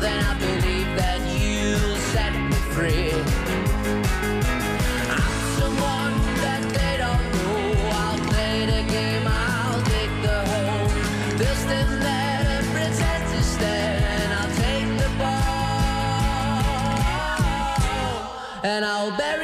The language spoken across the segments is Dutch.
then I believe that you'll set me free. I'm someone that they don't know. I'll play the game, I'll take the I'll take the and I'll bury.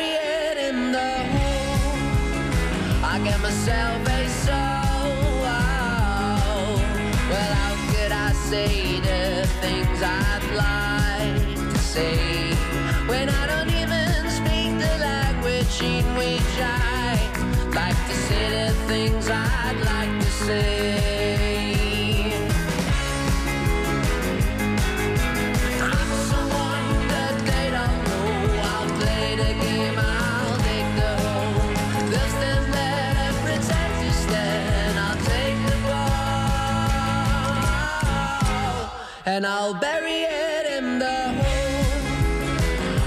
and I'll bury it in the hole.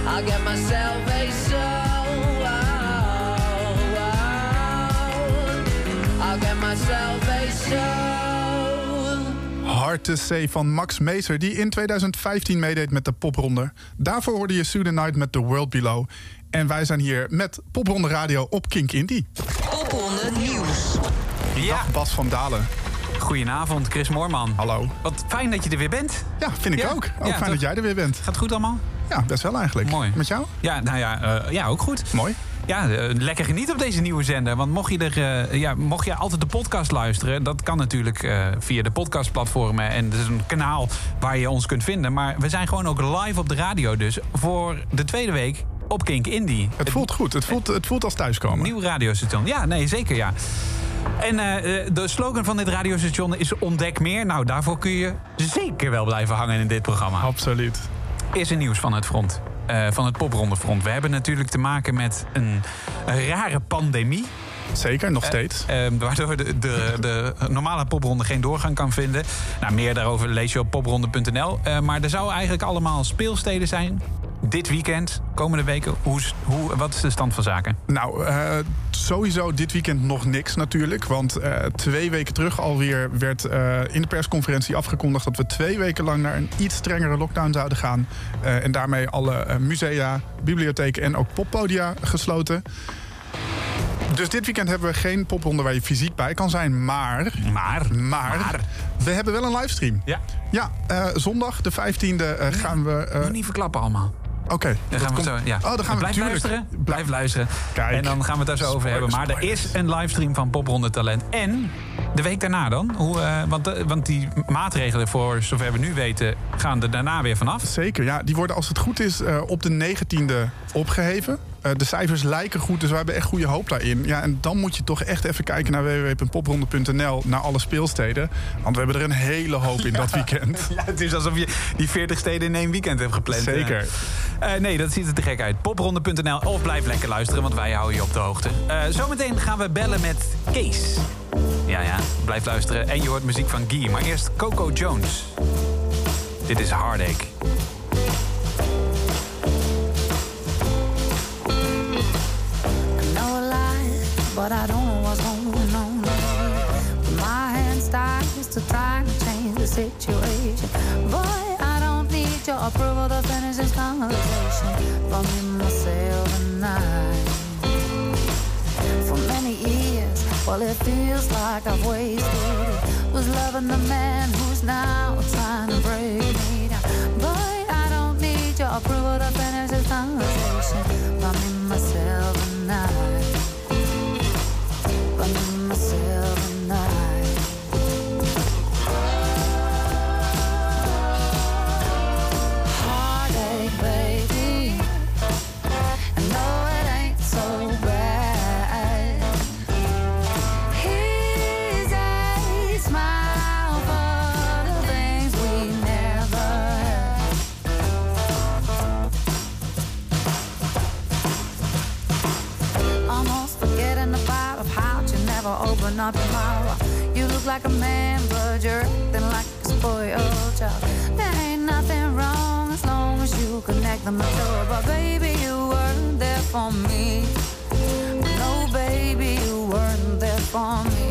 I'll get myself a. Oh, oh. I'll get myself a soul. Hard to say van Max Meeser, die in 2015 meedeed met de popronde. Daarvoor hoorde je Soon Night met The World Below. En wij zijn hier met Popronde Radio op Kink Indie. Popronde Nieuws. Ja. Bas van Dalen goedenavond, Chris Moorman. Hallo. Wat fijn dat je er weer bent. Ja, vind ik Ja. ook. Ook Ja, fijn toch? dat jij er weer bent. Gaat het goed allemaal? Ja, best wel eigenlijk. Mooi. Met jou? Ja, nou ja, eh, ja ook goed. Mooi. Ja, eh, lekker genieten op deze nieuwe zender. Want mocht je, er, eh, ja, mocht je altijd de podcast luisteren... dat kan natuurlijk via de podcastplatformen. En het is een kanaal waar je ons kunt vinden. Maar we zijn gewoon ook live op de radio dus... voor de tweede week op Kink Indie. Het voelt goed. Het voelt, het voelt als thuiskomen. Nieuw radiostation. Ja, nee, zeker ja. En eh, eh, de slogan van dit radiostation is ontdek meer. Nou, daarvoor kun je zeker wel blijven hangen in dit programma. Absoluut. Is er nieuws van het front? eh, van het poprondefront. We hebben natuurlijk te maken met een, een rare pandemie. Zeker, nog steeds. waardoor de, de, de normale popronde geen doorgang kan vinden. Nou, meer daarover lees je op popronde.nl. Maar er zouden eigenlijk allemaal speelsteden zijn. Dit weekend, komende weken. Hoe, hoe, wat is de stand van zaken? Nou, eh, sowieso dit weekend nog niks natuurlijk. Want eh, twee weken terug alweer werd eh, in de persconferentie afgekondigd... dat we twee weken lang naar een iets strengere lockdown zouden gaan. En daarmee alle musea, bibliotheken en ook poppodia gesloten. Dus dit weekend hebben we geen popronde waar je fysiek bij kan zijn. Maar, Maar, maar, we hebben wel een livestream. Ja, Ja, zondag de 15e eh, gaan we... nog niet verklappen allemaal. Oké. Dan dat gaan we komt- zo, ja. Oh, dan gaan we Blijf tuurlijk- luisteren. Blijf- luisteren. Kijk. En dan gaan we het daar zo over hebben. Maar er is een livestream van Popronde Talent. En de week daarna dan? Hoe, eh, want, eh, want die maatregelen, voor zover we nu weten, gaan er daarna weer vanaf. Zeker, ja. Die worden als het goed is eh, op de 19e opgeheven. Eh, de cijfers lijken goed, dus we hebben echt goede hoop daarin. Ja, en dan moet je toch echt even kijken naar www.popronde.nl... naar alle speelsteden. Want we hebben er een hele hoop in dat weekend. Ja, het is alsof je die 40 steden in één weekend hebt gepland. Zeker. Eh, eh, nee, dat ziet er te gek uit. Popronde.nl of blijf lekker luisteren, want wij houden je op de hoogte. Eh, zometeen gaan we bellen met Kees. Ja, ja, blijf luisteren. En je hoort muziek van Guy. Maar eerst Coco Jones. Dit is Heartache. But I don't know what's going on. But my hands tied to try to change the situation. Boy, I don't need your approval to finish this conversation. For me, myself, and I. For many years, well, it feels like I've wasted it. Was loving the man who's now trying to break me down. Boy, I don't need your approval to finish this conversation. For me, myself, and I. For me, myself, up your mouth. You look like a man, but you're acting like a spoiled child. There ain't nothing wrong as long as you connect the mature. But baby, you weren't there for me. No, baby, you weren't there for me.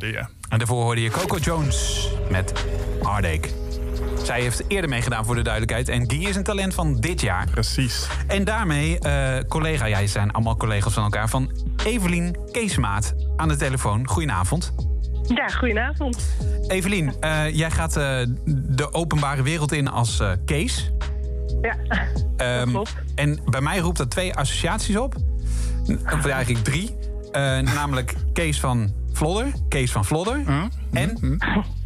Hoorde je. En daarvoor hoorde je Coco Jones met Heartache. Zij heeft eerder meegedaan voor de duidelijkheid. En Guy is een talent van dit jaar. Precies. En daarmee eh, collega, jij zijn allemaal collega's van elkaar... van Evelien Keesmaat aan de telefoon. Goedenavond. Ja, goedenavond. Evelien, eh, jij gaat eh, de openbare wereld in als eh, Kees. Ja, Ehm, klopt. en bij mij roept dat twee associaties op. Of eigenlijk drie. Eh, namelijk Kees van Vlodder. Kees van Vlodder. En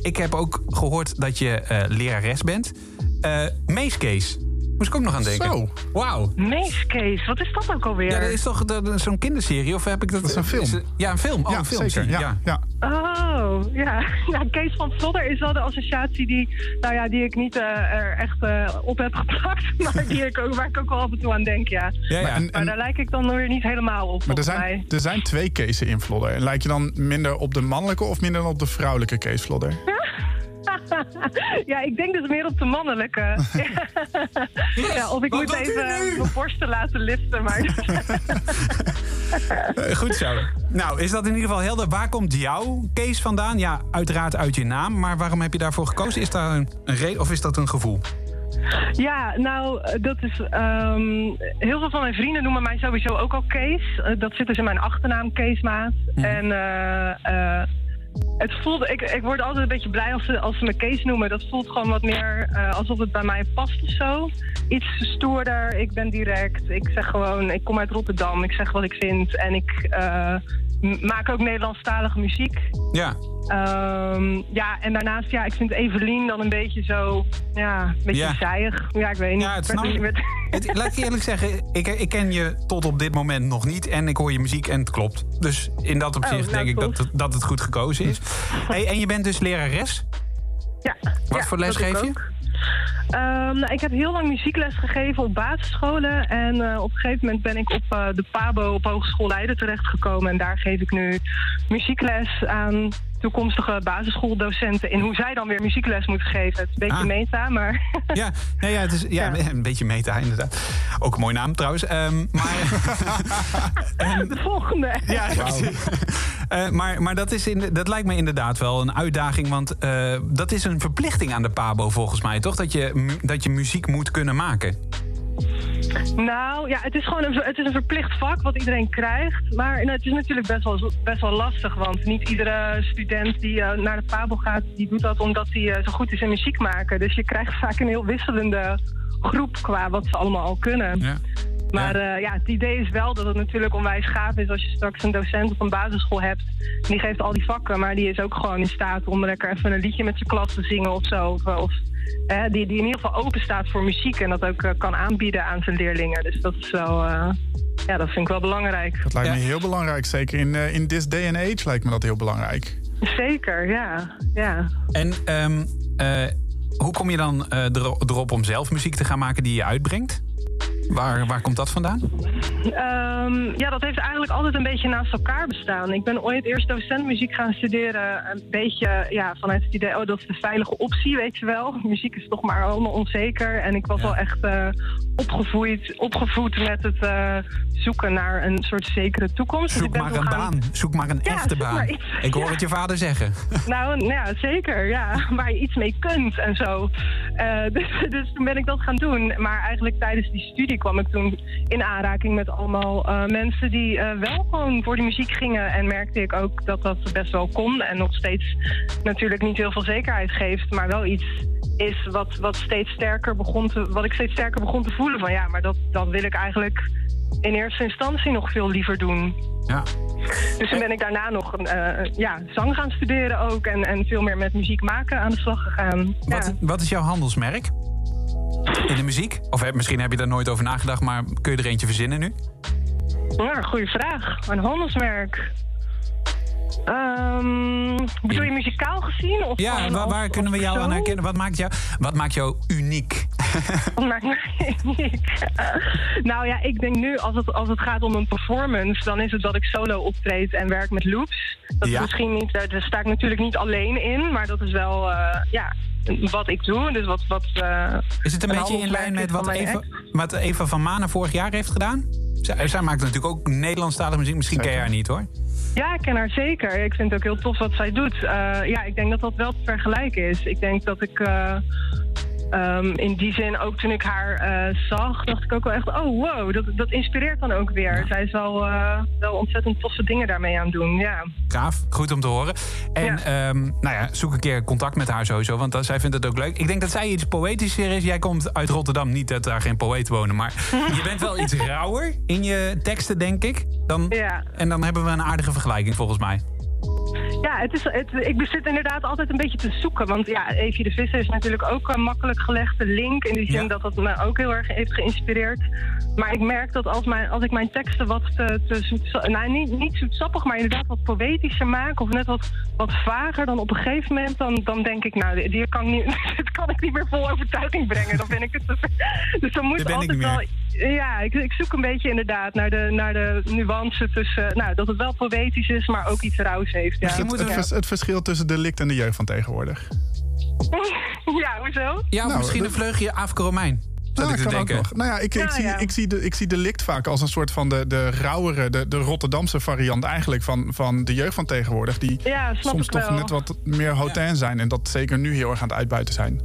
ik heb ook gehoord dat je eh, lerares bent. Eh Mees Kees. Moest ik ook nog aan denken. Zo. Wauw. Meeskees, wat is dat ook alweer? Ja, dat is toch zo'n kinderserie? Of heb ik dat... Dat is een film. ja, een film. Oh, ja, een film. zeker. Ja, ja. Oh, ja. ja. Kees van Vlodder is wel de associatie die, nou ja, die ik niet eh, er echt eh, op heb geplakt. Maar die ik ook, waar ik ook wel af en toe aan denk, ja. Ja, ja. Maar, en, Maar daar lijk ik dan weer niet helemaal op, maar er, zijn, mij. er zijn twee Keesen in Vlodder. Lijk je dan minder op de mannelijke of minder op de vrouwelijke Kees Vlodder? ja, ik denk dus meer op de mannelijke. ja, of ik moet even mijn borsten laten liften. Maar Eh, Goed zo. Nou, is dat in ieder geval helder. Waar komt jouw Kees vandaan? Ja, uiteraard uit je naam. Maar waarom heb je daarvoor gekozen? Is daar een, een reden of is dat een gevoel? Ja, nou, eh, dat is. ehm, heel veel van mijn vrienden noemen mij sowieso ook al Kees. Eh, dat zit dus in mijn achternaam, Keesmaat. En eh, eh, het voelt. Ik, ik word altijd een beetje blij als ze, als ze me Kees noemen. Dat voelt gewoon wat meer eh, alsof het bij mij past of zo. Iets stoerder. Ik ben direct. Ik zeg gewoon. Ik kom uit Rotterdam. Ik zeg wat ik vind. En ik eh, maak ook Nederlandstalige muziek. Ja. Ehm, ja, en daarnaast, ja, ik vind Evelien dan een beetje zo, ja, een beetje Ja. zijig. Ja, ik weet niet. Ja, het Ik snap met- Het- laat ik eerlijk zeggen, ik, ik ken je tot op dit moment nog niet. En ik hoor je muziek en het klopt. Dus in dat opzicht nou, denk ik dat, het- dat het goed gekozen is. Hey, en je bent dus lerares? Ja. Wat Ja, voor les geef je? ook. Ehm, nou, ik heb heel lang muziekles gegeven op basisscholen. En eh, op een gegeven moment ben ik op eh, de PABO op Hogeschool Leiden terechtgekomen. En daar geef ik nu muziekles aan toekomstige basisschooldocenten... in hoe zij dan weer muziekles moeten geven. Het is een beetje Ah. meta, maar... Ja, nee, ja, het is ja, een beetje meta inderdaad. Ook een mooie naam trouwens. Ehm, maar, de volgende. ja, precies. Eh, maar maar dat, is in, dat lijkt me inderdaad wel een uitdaging. Want eh, dat is een verplichting aan de PABO volgens mij, toch? Dat je, dat je muziek moet kunnen maken. Nou ja, het is gewoon een, het is een verplicht vak wat iedereen krijgt. Maar nou, het is natuurlijk best wel, best wel lastig. Want niet iedere student die eh, naar de Pabo gaat, die doet dat omdat hij eh, zo goed is in muziek maken. Dus je krijgt vaak een heel wisselende groep qua wat ze allemaal al kunnen. Ja. Maar ja. ja, het idee is wel dat het natuurlijk onwijs gaaf is als je straks een docent op een basisschool hebt. Die geeft al die vakken, maar die is ook gewoon in staat om lekker even een liedje met zijn klas te zingen of zo. Of, of hè, die, die in ieder geval open staat voor muziek en dat ook eh, kan aanbieden aan zijn leerlingen. Dus dat is wel, eh, ja, dat vind ik wel belangrijk. Dat lijkt Ja. me heel belangrijk. Zeker in, eh, in this day and age lijkt me dat heel belangrijk. Zeker, ja. ja. En ehm, eh, hoe kom je dan eh, ero- erop om zelf muziek te gaan maken die je uitbrengt? Waar, waar komt dat vandaan? Ehm, ja, dat heeft eigenlijk altijd een beetje naast elkaar bestaan. Ik ben ooit eerst docent muziek gaan studeren. Een beetje ja, vanuit het idee, oh, dat is de veilige optie, weet je wel. Muziek is toch maar allemaal onzeker. En ik was Ja. wel echt eh, opgevoed, opgevoed met het eh, zoeken naar een soort zekere toekomst. Dus Zoek maar een gaan- baan. Zoek maar een Ja, echte baan. iets. Ik hoor Ja. het je vader zeggen. Nou, nou ja, zeker, ja. Waar je iets mee kunt en zo. Eh, dus, dus toen ben ik dat gaan doen. Maar eigenlijk tijdens die studie kwam ik toen in aanraking met allemaal eh, mensen die eh, wel gewoon voor die muziek gingen. En merkte ik ook dat dat best wel kon. En nog steeds natuurlijk niet heel veel zekerheid geeft, maar wel iets is wat, wat steeds sterker begon te, wat ik steeds sterker begon te voelen van ja, maar dat, dat wil ik eigenlijk in eerste instantie nog veel liever doen. Ja. Dus toen ben ik daarna nog eh, ja, zang gaan studeren ook. En, en veel meer met muziek maken aan de slag gegaan. Wat, Ja. wat is jouw handelsmerk? In de muziek? Of heb- misschien heb je daar nooit over nagedacht, maar kun je er eentje verzinnen nu? Ja, goede vraag. Een handelsmerk. Ehm, bedoel je muzikaal gezien? Of Ja, waar, waar kunnen we jou aan herkennen? Wat maakt jou, wat maakt jou uniek? Wat maakt mij uniek? nou ja, ik denk nu als het, als het gaat om een performance, dan is het dat ik solo optreed en werk met loops. Dat Ja. is misschien niet, daar sta ik natuurlijk niet alleen in, maar dat is wel eh, ja, wat ik doe. Dus wat, wat, eh, Is het een, beetje in lijn met wat Eva, wat Eva van Manen vorig jaar heeft gedaan? Zij, zij maakt natuurlijk ook Nederlandstalige muziek. Misschien ken je haar niet hoor. Ja, ik ken haar zeker. Ik vind het ook heel tof wat zij doet. Eh, ja, ik denk dat dat wel te vergelijken is. Ik denk dat ik eh, ehm, in die zin, ook toen ik haar eh, zag, dacht ik ook wel echt, oh wow, dat, dat inspireert dan ook weer. Zij is wel, eh, wel ontzettend toffe dingen daarmee aan het doen, ja. Gaaf, goed om te horen. En Ja. ehm, nou ja, zoek een keer contact met haar sowieso, want zij vindt het ook leuk. Ik denk dat zij iets poëtischer is. Jij komt uit Rotterdam, niet dat daar geen poëten wonen, maar je bent wel iets rauwer in je teksten, denk ik. Dan, Ja. En dan hebben we een aardige vergelijking volgens mij. Ja, het is, het, ik zit inderdaad altijd een beetje te zoeken. Want ja, Evie de Visser is natuurlijk ook een makkelijk gelegde link. In die zin Ja. dat het me ook heel erg heeft geïnspireerd. Maar ik merk dat als, mijn, als ik mijn teksten wat te, te zoet... Nou, niet, niet zoetsappig, maar inderdaad wat poëtischer maak... of net wat, wat vager, dan op een gegeven moment... dan, dan denk ik, nou, die kan, niet, dit kan ik niet meer vol overtuiging brengen. Dan ben ik het te ver. Dus dan moet altijd wel... Ja, ik, ik zoek een beetje inderdaad naar de, naar de nuance tussen... Nou, dat het wel poëtisch is, maar ook iets rauws heeft. Ja. Het, het, vers- het verschil tussen de likt en de jeugd van tegenwoordig. ja, hoezo? Ja, Nou, misschien dat- een vleugje Afro Romein. Ja, ik kan ook nog. Nou ja, ik, ik, Ja, zie, ja. ik, zie de, ik zie de likt vaak als een soort van de, de rauwere, de, de Rotterdamse variant eigenlijk van, van de jeugd van tegenwoordig. Die Ja, snap soms ik toch wel. net wat meer hotain zijn. En dat zeker nu heel erg aan het uitbuiten zijn.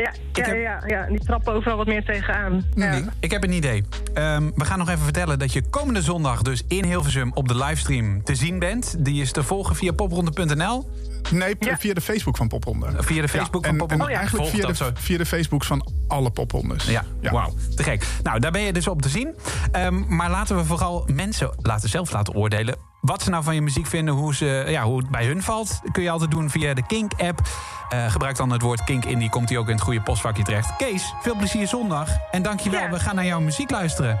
Ja, ja, heb- ja, ja, die trappen overal wat meer tegenaan. Ja. Ik heb een idee. Ehm, we gaan nog even vertellen dat je komende zondag dus in Hilversum op de livestream te zien bent. Die is te volgen via popronde.nl. Nee, Ja. via de Facebook van Popronde. Via de Facebook van en, Popronde. En Oh ja. eigenlijk via de, via de Facebooks van alle Poprondes. Ja, wauw. Te gek. Nou, daar ben je dus op te zien. Ehm, maar laten we vooral mensen laten zelf laten oordelen... wat ze nou van je muziek vinden, hoe, ze, ja, hoe het bij hun valt... kun je altijd doen via de Kink-app. Eh, gebruik dan het woord Kink in, die komt hij ook in het goede postvakje terecht. Kees, veel plezier zondag. En dankjewel, Ja. we gaan naar jouw muziek luisteren.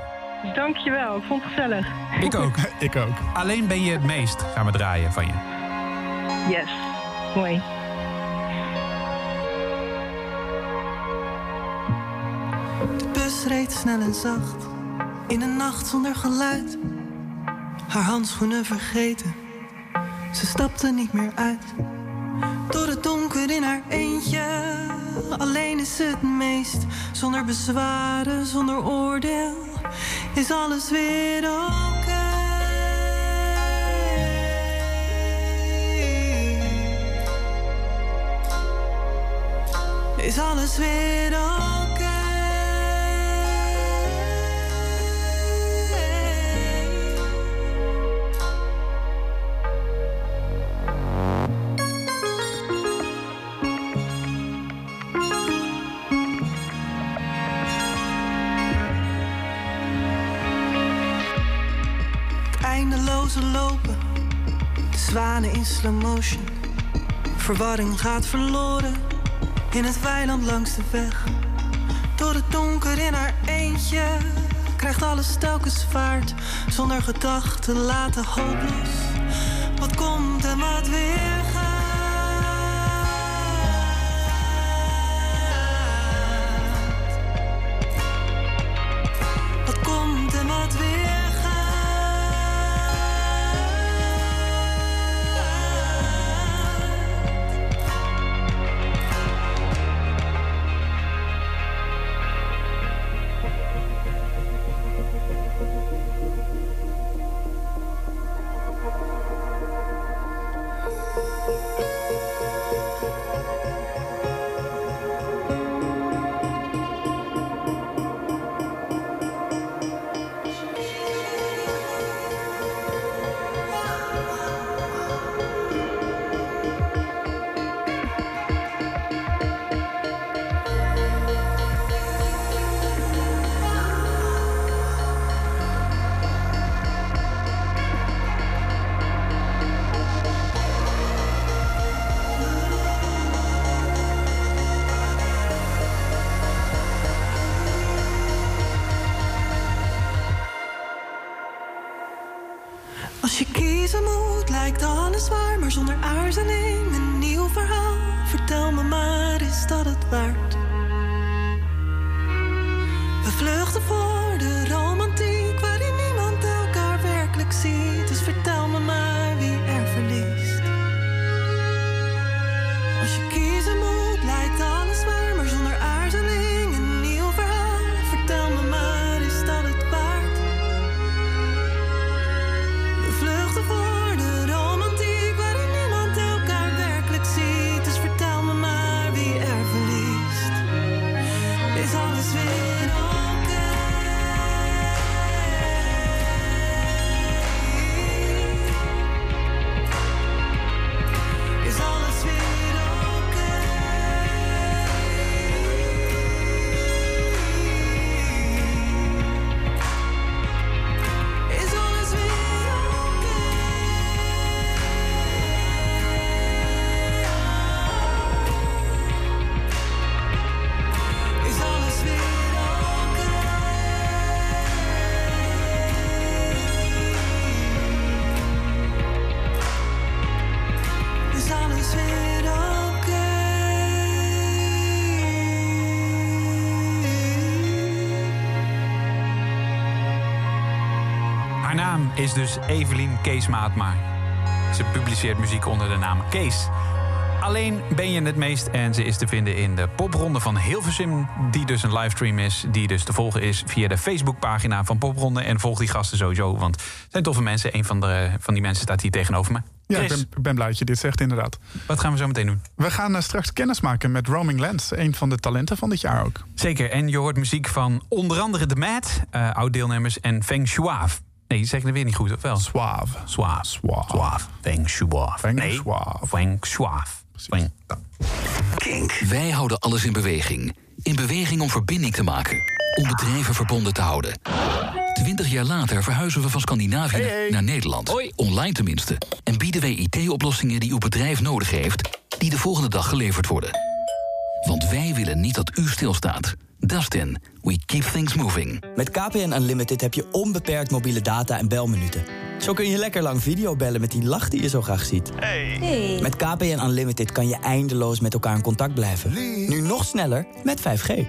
Dankjewel, ik vond het gezellig. Ik ook. Ik ook. Alleen ben je het meest, gaan we draaien van je. Yes, mooi. De bus reed snel en zacht, in een nacht zonder geluid. Haar handschoenen vergeten, ze stapte niet meer uit. Door het donker in haar eentje, alleen is het meest. Zonder bezwaren, zonder oordeel, is alles weer oké. Is alles weer oké? Eindeloze lopen, de zwanen in slow motion. Verwarring gaat verloren in het weiland langs de weg. Door het donker in haar eentje krijgt alles telkens vaart. Zonder gedachten laten hopeloos. Wat komt en wat weer Vertel me maar, is dat het waard? We vluchten voor is dus Evelien Kees Maatma. Ze publiceert muziek onder de naam Kees. Alleen ben je het meest. En ze is te vinden in de popronde van Hilversum. Die dus een livestream is. Die dus te volgen is via de Facebookpagina van Popronde. En volg die gasten sowieso. Want het zijn toffe mensen. Een van, de, van die mensen staat hier tegenover me. Ja, ik Chris, ben, ik ben blij dat je dit zegt, inderdaad. wat gaan we zo meteen doen? We gaan eh, straks kennis maken met Roaming Lands. Een van de talenten van dit jaar ook. Zeker. En je hoort muziek van onder andere The Mad, eh oud-deelnemers en Feng Shuaf. Nee, zeg ik het weer niet goed, of wel? Suave. Suave. Suave. Suave. Feng. Feng nee. Shuaf. Feng. Feng- Kink. Wij houden alles in beweging. In beweging om verbinding te maken. Om bedrijven verbonden te houden. Twintig jaar later verhuizen we van Scandinavië naar Nederland. Online tenminste. En bieden wij IT-oplossingen die uw bedrijf nodig heeft... die de volgende dag geleverd worden. Want wij willen niet dat u stilstaat. Dustin, we keep things moving. Met KPN Unlimited heb je onbeperkt mobiele data en belminuten. Zo kun je lekker lang videobellen met die lach die je zo graag ziet. Met KPN Unlimited kan je eindeloos met elkaar in contact blijven. Nu nog sneller met 5G.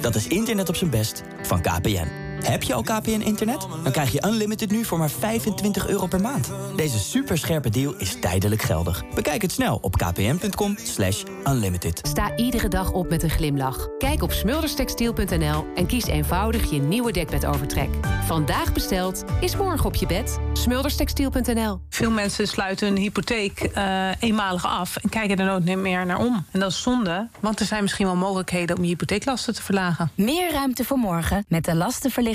Dat is internet op zijn best van KPN. Heb je al KPN-internet? Dan krijg je Unlimited nu voor maar 25 euro per maand. Deze superscherpe deal is tijdelijk geldig. Bekijk het snel op kpn.com slash unlimited. Sta iedere dag op met een glimlach. Kijk op smulderstextiel.nl en kies eenvoudig je nieuwe dekbedovertrek. Vandaag besteld, is morgen op je bed. Smulderstextiel.nl Veel mensen sluiten hun hypotheek eh, eenmalig af en kijken er nooit meer naar om. En dat is zonde, want er zijn misschien wel mogelijkheden om je hypotheeklasten te verlagen. Meer ruimte voor morgen met de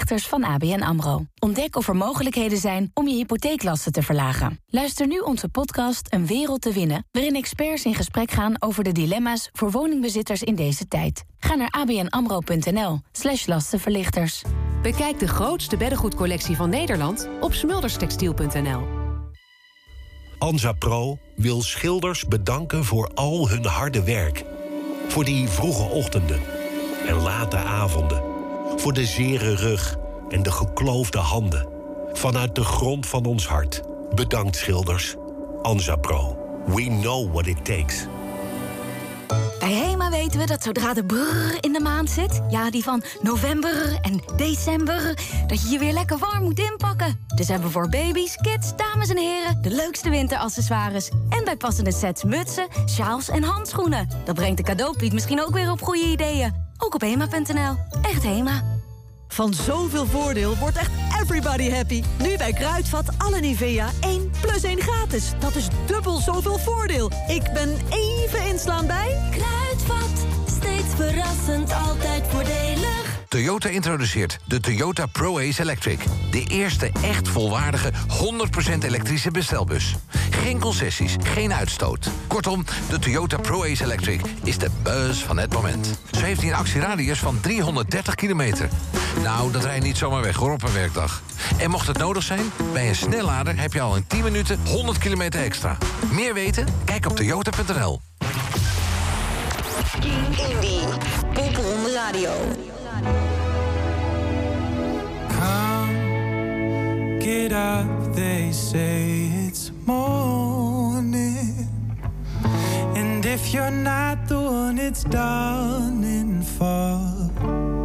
van ABN AMRO. Ontdek of er mogelijkheden zijn om je hypotheeklasten te verlagen. Luister nu onze podcast Een Wereld te Winnen... waarin experts in gesprek gaan over de dilemma's voor woningbezitters in deze tijd. Ga naar abnamro.nl slash lastenverlichters. Bekijk de grootste beddengoedcollectie van Nederland op smulderstextiel.nl. Anza Pro wil schilders bedanken voor al hun harde werk. Voor die vroege ochtenden en late avonden. Voor de zere rug en de gekloofde handen. Vanuit de grond van ons hart. Bedankt schilders. Anza Pro. We know what it takes. Bij HEMA weten we dat zodra de brrr in de maand zit... ja, die van november en december... dat je je weer lekker warm moet inpakken. Dus hebben we voor baby's, kids, dames en heren... de leukste winteraccessoires. En bij passende sets mutsen, sjaals en handschoenen. Dat brengt de cadeaupiet misschien ook weer op goede ideeën. Ook op HEMA.nl. Echt HEMA. Van zoveel voordeel wordt echt everybody happy. Nu bij Kruidvat alle Nivea 1 plus 1 gratis. Dat is dubbel zoveel voordeel. Ik ben even inslaan bij... Kruidvat, steeds verrassend, altijd voordelig. Toyota introduceert de Toyota Pro-Ace Electric. De eerste echt volwaardige 100% elektrische bestelbus. Geen concessies, geen uitstoot. Kortom, de Toyota Pro-Ace Electric is de buzz van het moment. Zo heeft hij een actieradius van 330 kilometer. Nou, dat rijdt niet zomaar weg hoor op een werkdag. En mocht het nodig zijn, bij een snellader heb je al in 10 minuten 100 kilometer extra. Meer weten? Kijk op toyota.nl. Indie. Popronde Radio. Up, they say it's morning. And if you're not the one, it's dawning for.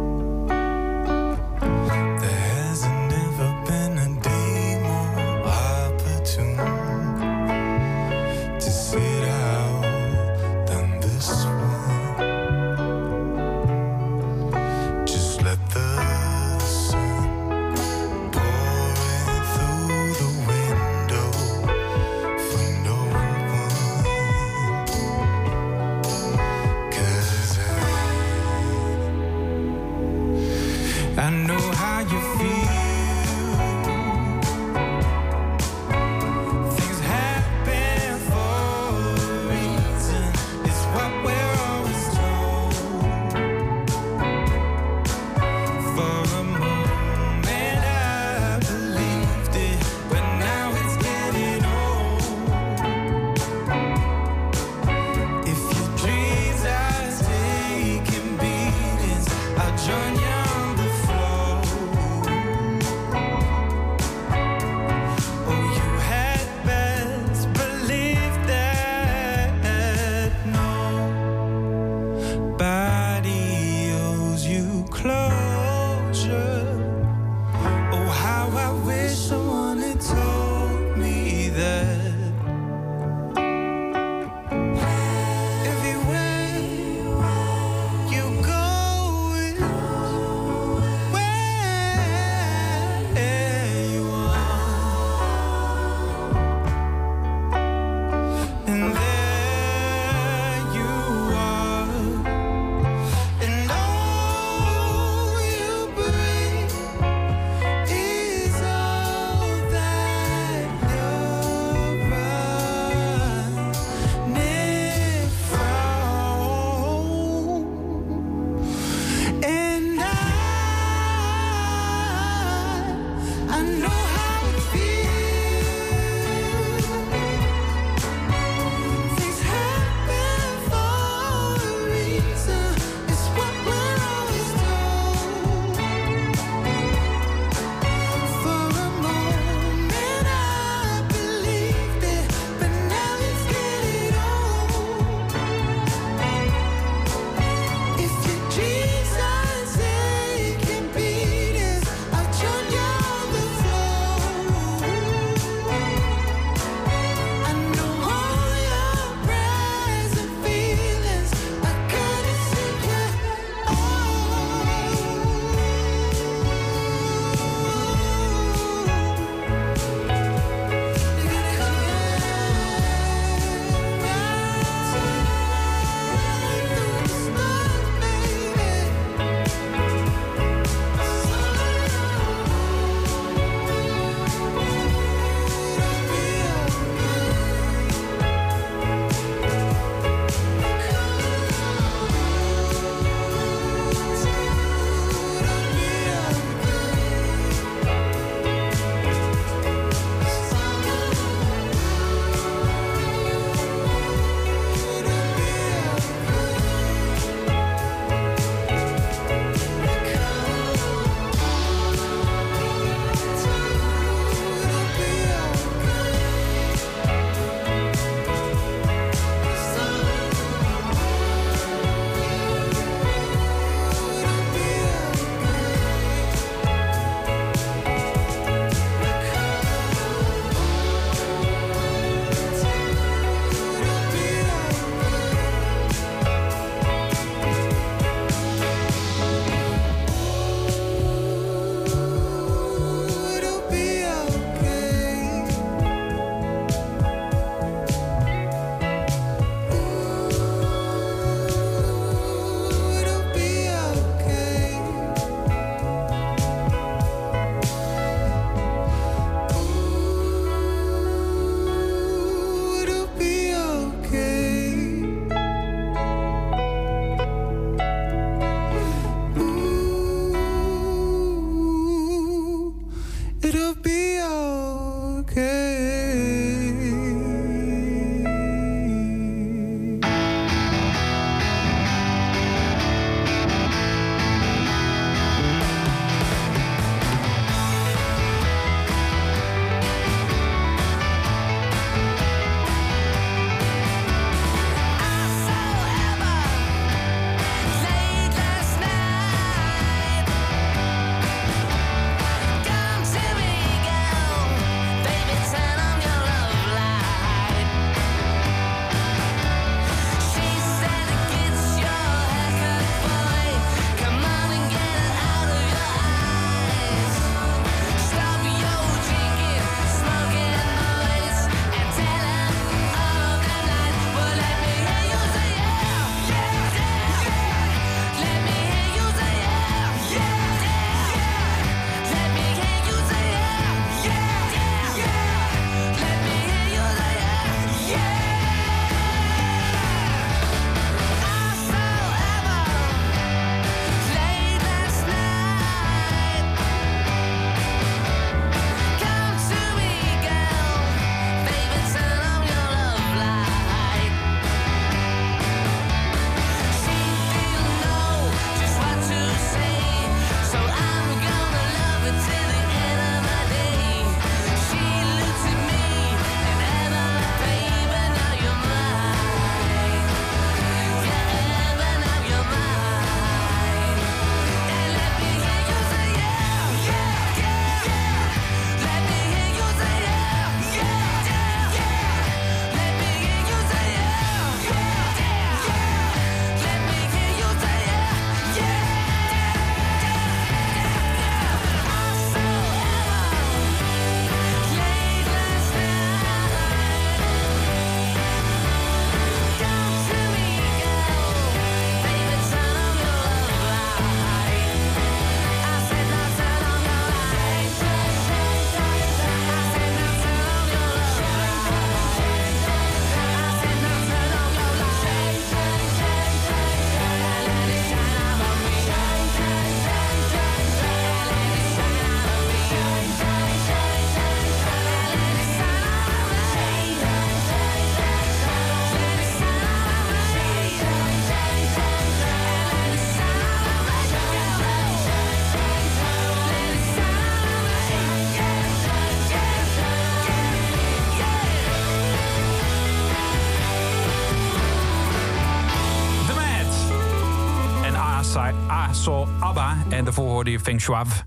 Hoorde je Feng Shuav.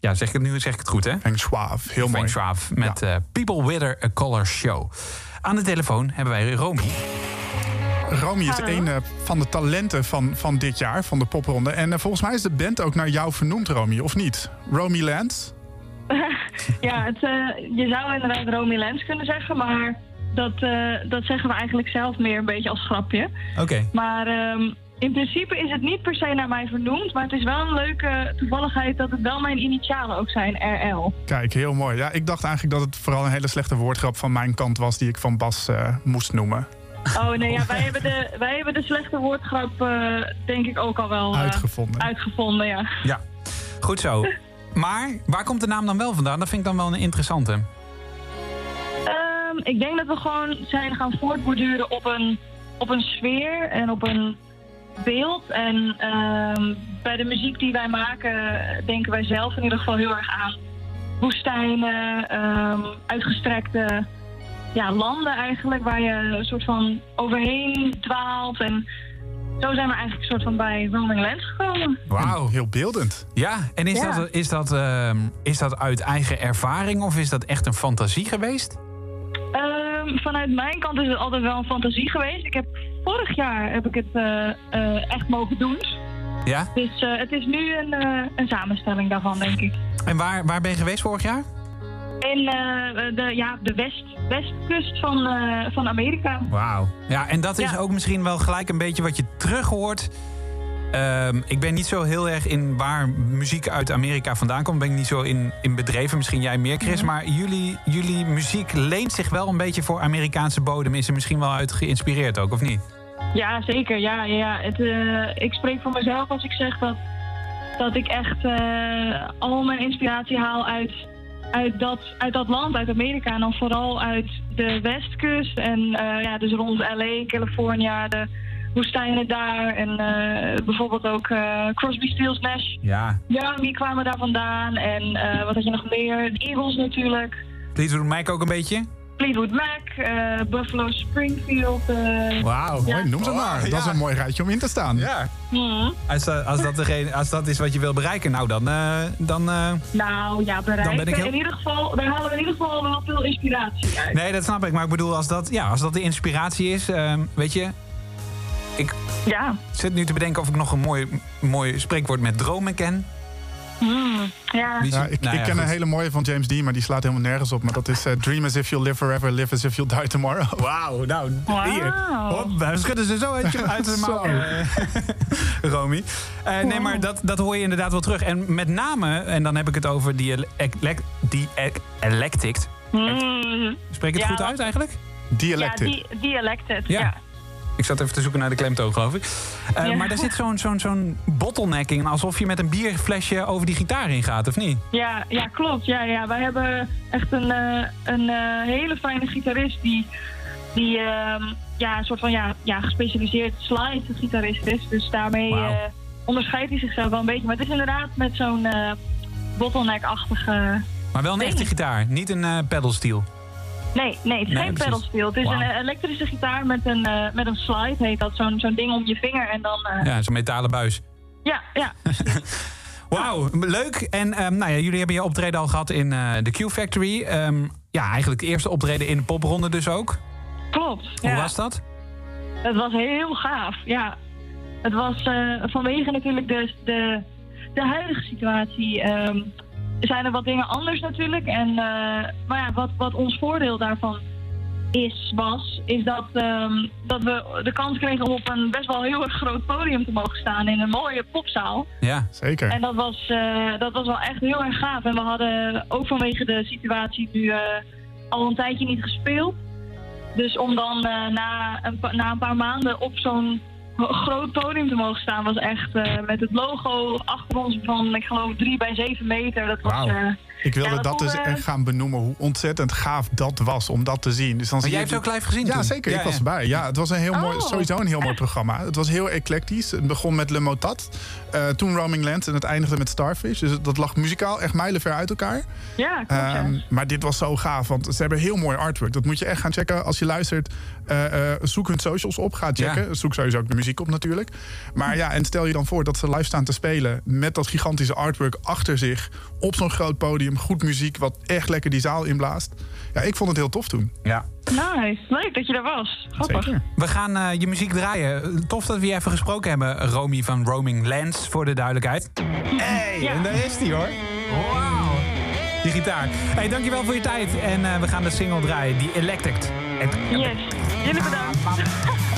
Ja, zeg ik het nu zeg ik het goed, hè? Feng Shuav, heel mooi. Feng Shuav met eh, People Wither A Color Show. Aan de telefoon hebben wij Romy. Romy is Hallo. een eh, van de talenten van, van dit jaar, van de popronde. En eh, volgens mij is de band ook naar jou vernoemd, Romy, of niet? Romy Lands? ja, het, eh, je zou inderdaad Romy Lens kunnen zeggen, maar dat, eh, dat zeggen we eigenlijk zelf meer een beetje als grapje. Oké. Maar ehm, in principe is het niet per se naar mij vernoemd, maar het is wel een leuke toevalligheid dat het wel mijn initialen ook zijn, RL. Kijk, heel mooi. Ja, ik dacht eigenlijk dat het vooral een hele slechte woordgrap van mijn kant was... die ik van Bas eh, moest noemen. Oh nee, ja, wij, hebben de, wij hebben de slechte woordgrap eh, denk ik ook al wel eh, Uitgevonden. uitgevonden, ja. Ja, goed zo. Maar waar komt de naam dan wel vandaan? Dat vind ik dan wel een interessante. Ehm, ik denk dat we gewoon zijn gaan voortborduren op een, op een sfeer en op een beeld. En ehm, bij de muziek die wij maken denken wij zelf in ieder geval heel erg aan woestijnen, ehm, uitgestrekte ja, landen eigenlijk, waar je een soort van overheen dwaalt. En zo zijn we eigenlijk een soort van bij Roaming Lands gekomen. Wauw. Heel beeldend. Ja, en is, Ja. Dat, is, dat, ehm, is dat uit eigen ervaring of is dat echt een fantasie geweest? Ehm, vanuit mijn kant is het altijd wel een fantasie geweest. Ik heb, vorig jaar heb ik het eh, eh, echt mogen doen. Ja? Dus eh, het is nu een, een samenstelling daarvan, denk ik. En waar, waar ben je geweest vorig jaar? In de, ja, de west, westkust van, van Amerika. Wauw. Ja, en dat is Ja. ook misschien wel gelijk een beetje wat je terug hoort. Ehm, ik ben niet zo heel erg in waar muziek uit Amerika vandaan komt. Ben ik niet zo in, in bedreven. Misschien jij meer, Chris. Maar jullie, jullie muziek leent zich wel een beetje voor Amerikaanse bodem. Is er misschien wel uit geïnspireerd ook, of niet? Ja, zeker. Ja, ja, ja. Het, eh, ik spreek voor mezelf als ik zeg dat, dat ik echt eh, al mijn inspiratie haal uit uit, dat, uit dat land, uit Amerika. En dan vooral uit de westkust. En eh, ja, dus rond LA, California, de woestijnen daar. En eh, bijvoorbeeld ook eh, Crosby, Stills, Nash. Ja. Young, die kwamen daar vandaan. En eh, wat had je nog meer? De Eagles natuurlijk. Fleetwood Mac ook een beetje? Fleetwood Mac, eh, Buffalo Springfield. Wauw, ja. mooi, noem ze maar. Dat is een mooi rijtje om in te staan. Ja. Mhm. Als, dat- als, dat degene, als dat is wat je wil bereiken, nou dan... eh, dan eh, Nou ja, bereiken. ben ik heel- In ieder geval, daar halen we in ieder geval wel veel inspiratie uit. nee, dat snap ik. Maar ik bedoel, als dat, ja, als dat de inspiratie is, ehm, weet je... Ik ja. zit nu te bedenken of ik nog een mooi, mooi spreekwoord met dromen ken. Hmm, ja. Ja, ik, Nou ik ja, ken een hele mooie van James Dean, maar die slaat helemaal nergens op. Maar dat is eh, Dream as if you'll live forever, live as if you'll die tomorrow. Wauw, nou, hier. Hop, we schudden ze zo uit, uit de mouw, eh, Romy. Eh, nee, maar dat, dat hoor je inderdaad wel terug. En met name, en dan heb ik het over die, die elected. Hmm. Spreek ik het Ja, goed uit eigenlijk? Ja, die, dialected. Ja. Ik zat even te zoeken naar de klemtoon, geloof ik. Eh, Ja. Maar daar zit zo'n zo'n zo'n bottleneck in. Alsof je met een bierflesje over die gitaar ingaat, of niet? Ja, ja, klopt. Ja, ja. Wij hebben echt een, eh, een eh, hele fijne gitarist die, die ehm, ja, een soort van ja, ja, gespecialiseerd slide-gitarist is. Dus daarmee onderscheidt hij zichzelf wel een beetje. Maar het is inderdaad met zo'n bottleneck-achtige... Maar wel een echte gitaar, niet een pedalsteel. Nee, nee, het is Nee, geen pedalsteel. Het is een eh, elektrische gitaar met een, eh, met een slide, heet dat. Zo'n zo'n ding om je vinger en dan... eh, Ja, zo'n metalen buis. ja, ja. Wauw, leuk. En ehm, nou ja, jullie hebben je optreden al gehad in de Q-Factory. Ehm, ja, eigenlijk de eerste optreden in de popronde dus ook. Klopt. Hoe ja. was dat? Het was heel gaaf, ja. Het was vanwege natuurlijk de, de, de huidige situatie. ehm, zijn er wat dingen anders natuurlijk. En, eh, maar ja, wat, wat ons voordeel daarvan is, was, is dat, ehm, dat we de kans kregen om op een best wel heel erg groot podium te mogen staan in een mooie popzaal. Ja, zeker. En dat was, eh, dat was wel echt heel erg gaaf. En we hadden ook vanwege de situatie nu eh, al een tijdje niet gespeeld. Dus om dan na, een na een paar maanden op zo'n groot podium te mogen staan... was echt eh, met het logo achter ons van, ik geloof, 3 bij 7 meter. Dat was... Eh, Ik wilde ja, dat dus echt gaan benoemen, hoe ontzettend gaaf dat was om dat te zien. Dus dan Maar zie jij hebt het ook live gezien Ja, toen? zeker. Ja, ik was erbij. Ja, het was een heel mooi, Oh. sowieso een heel mooi programma. Het was heel eclectisch. Het begon met Le Motat, eh, toen Roaming Land en het eindigde met Starfish. Dus dat lag muzikaal echt mijlenver uit elkaar. Ja, klopt, ja. Ehm, maar dit was zo gaaf, want ze hebben heel mooi artwork. Dat moet je echt gaan checken. Als je luistert, eh, eh, zoek hun socials op, ga checken. Zoek sowieso ook de muziek op natuurlijk. Maar ja, en stel je dan voor dat ze live staan te spelen... met dat gigantische artwork achter zich, op zo'n groot podium. Goed muziek, wat echt lekker die zaal inblaast. Ja, ik vond het heel tof toen. Ja. Nice, leuk dat je er was. Grappig. We gaan eh, je muziek draaien. Tof dat we je even gesproken hebben, Romy van Roaming Lands, voor de duidelijkheid. Hey, en daar is die hoor. Wauw. Die gitaar. Hey, dankjewel voor je tijd. En eh, we gaan de single draaien, die Elected. Yes, jullie bedankt.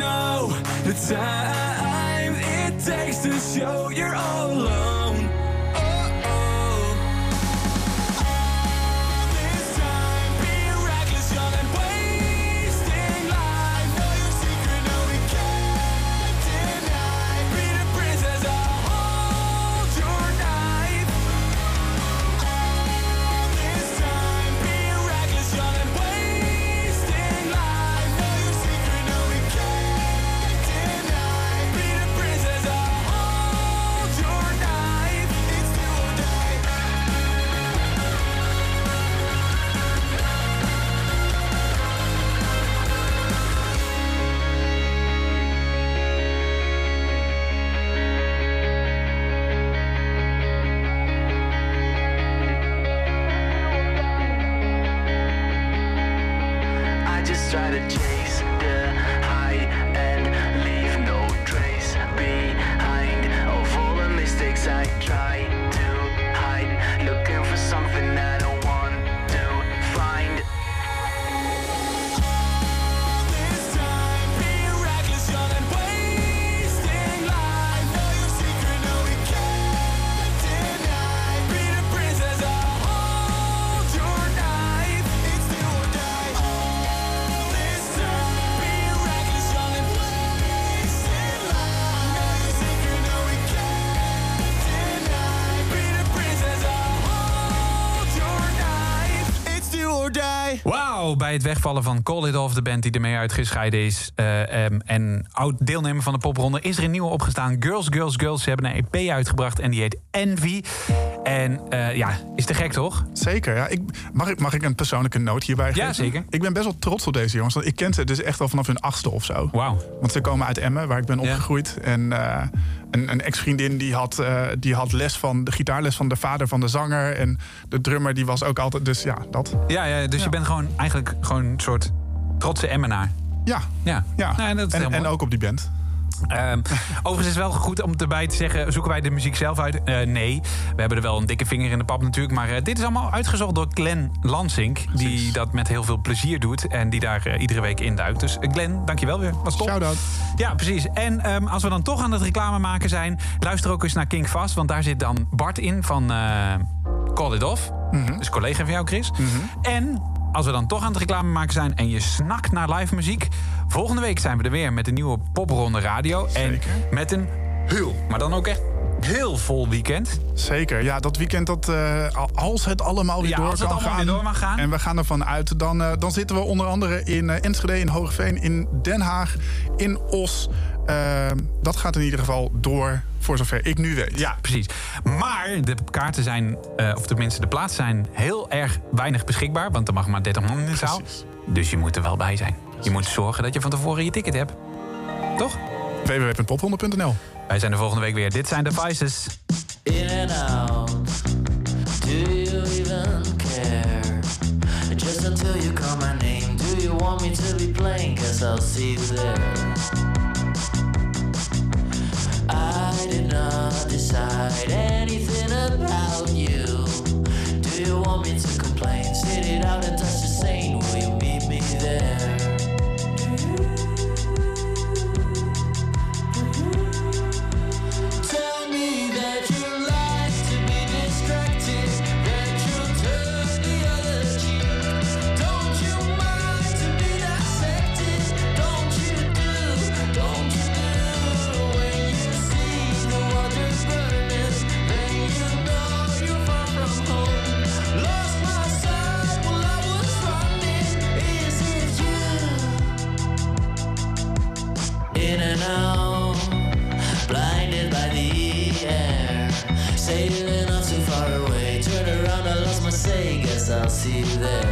Know the time it takes to show you're all alone. Bij het wegvallen van Call It Off, de band die ermee uitgescheiden is... eh, em, en oud-deelnemer van de popronde, is er een nieuwe opgestaan. Girls, Girls, Girls. Ze hebben een EP uitgebracht en die heet Envy. En eh, ja, is te gek, toch? Zeker, ja. Ik, mag, ik, mag ik een persoonlijke noot hierbij geven? Ja, zeker. Ik ben best wel trots op deze jongens. Want ik ken ze dus echt al vanaf hun achtste of zo. Wauw. Want ze komen uit Emmen, waar ik ben opgegroeid. En eh, een, een ex-vriendin die had, eh, die had les van de gitaarles van de vader van de zanger. En de drummer die was ook altijd... Dus ja, dat. Ja, ja dus je bent gewoon eigenlijk gewoon een soort trotse Emmenaar. Ja. Ja, ja. Nou, dat is en, en mooi. ook op die band. Ehm, overigens is het wel goed om erbij te zeggen... zoeken wij de muziek zelf uit? Eh, nee, we hebben er wel een dikke vinger in de pap natuurlijk... maar eh, dit is allemaal uitgezocht door Glenn Lansink... die dat met heel veel plezier doet en die daar eh, iedere week induikt. Dus Glenn, dankjewel weer. Was top. Shout-out. Ja, precies. En ehm, als we dan toch aan het reclame maken zijn... luister ook eens naar Kink Vast... want daar zit dan Bart in van Call It Off. Dus collega van jou, Chris. En als we dan toch aan het reclame maken zijn en je snakt naar live muziek... volgende week zijn we er weer met een nieuwe Popronde Radio. En met een heel, maar dan ook echt heel vol weekend. Zeker, ja, dat weekend dat, eh, als het allemaal weer Ja, door als het kan allemaal gaan, weer door mag gaan. En we gaan ervan uit, dan, eh, dan zitten we onder andere in eh, Enschede, in Hoogveen, in Den Haag, in Os. Eh, dat gaat in ieder geval door, voor zover ik nu weet. Ja, precies. Maar de kaarten zijn, eh, of tenminste de plaatsen zijn heel erg weinig beschikbaar. Want er mag maar 30 man in de zaal. Dus je moet er wel bij zijn. Je moet zorgen dat je van tevoren je ticket hebt. Toch? www.popronde.nl Wij zijn de volgende week weer. Dit zijn de Vices. In and out. Do you even care? Just until you call my name. Do you want me to be playing? Cause I'll see you there. Decide anything about you. Do you want me to complain? Sit it out and touch see there.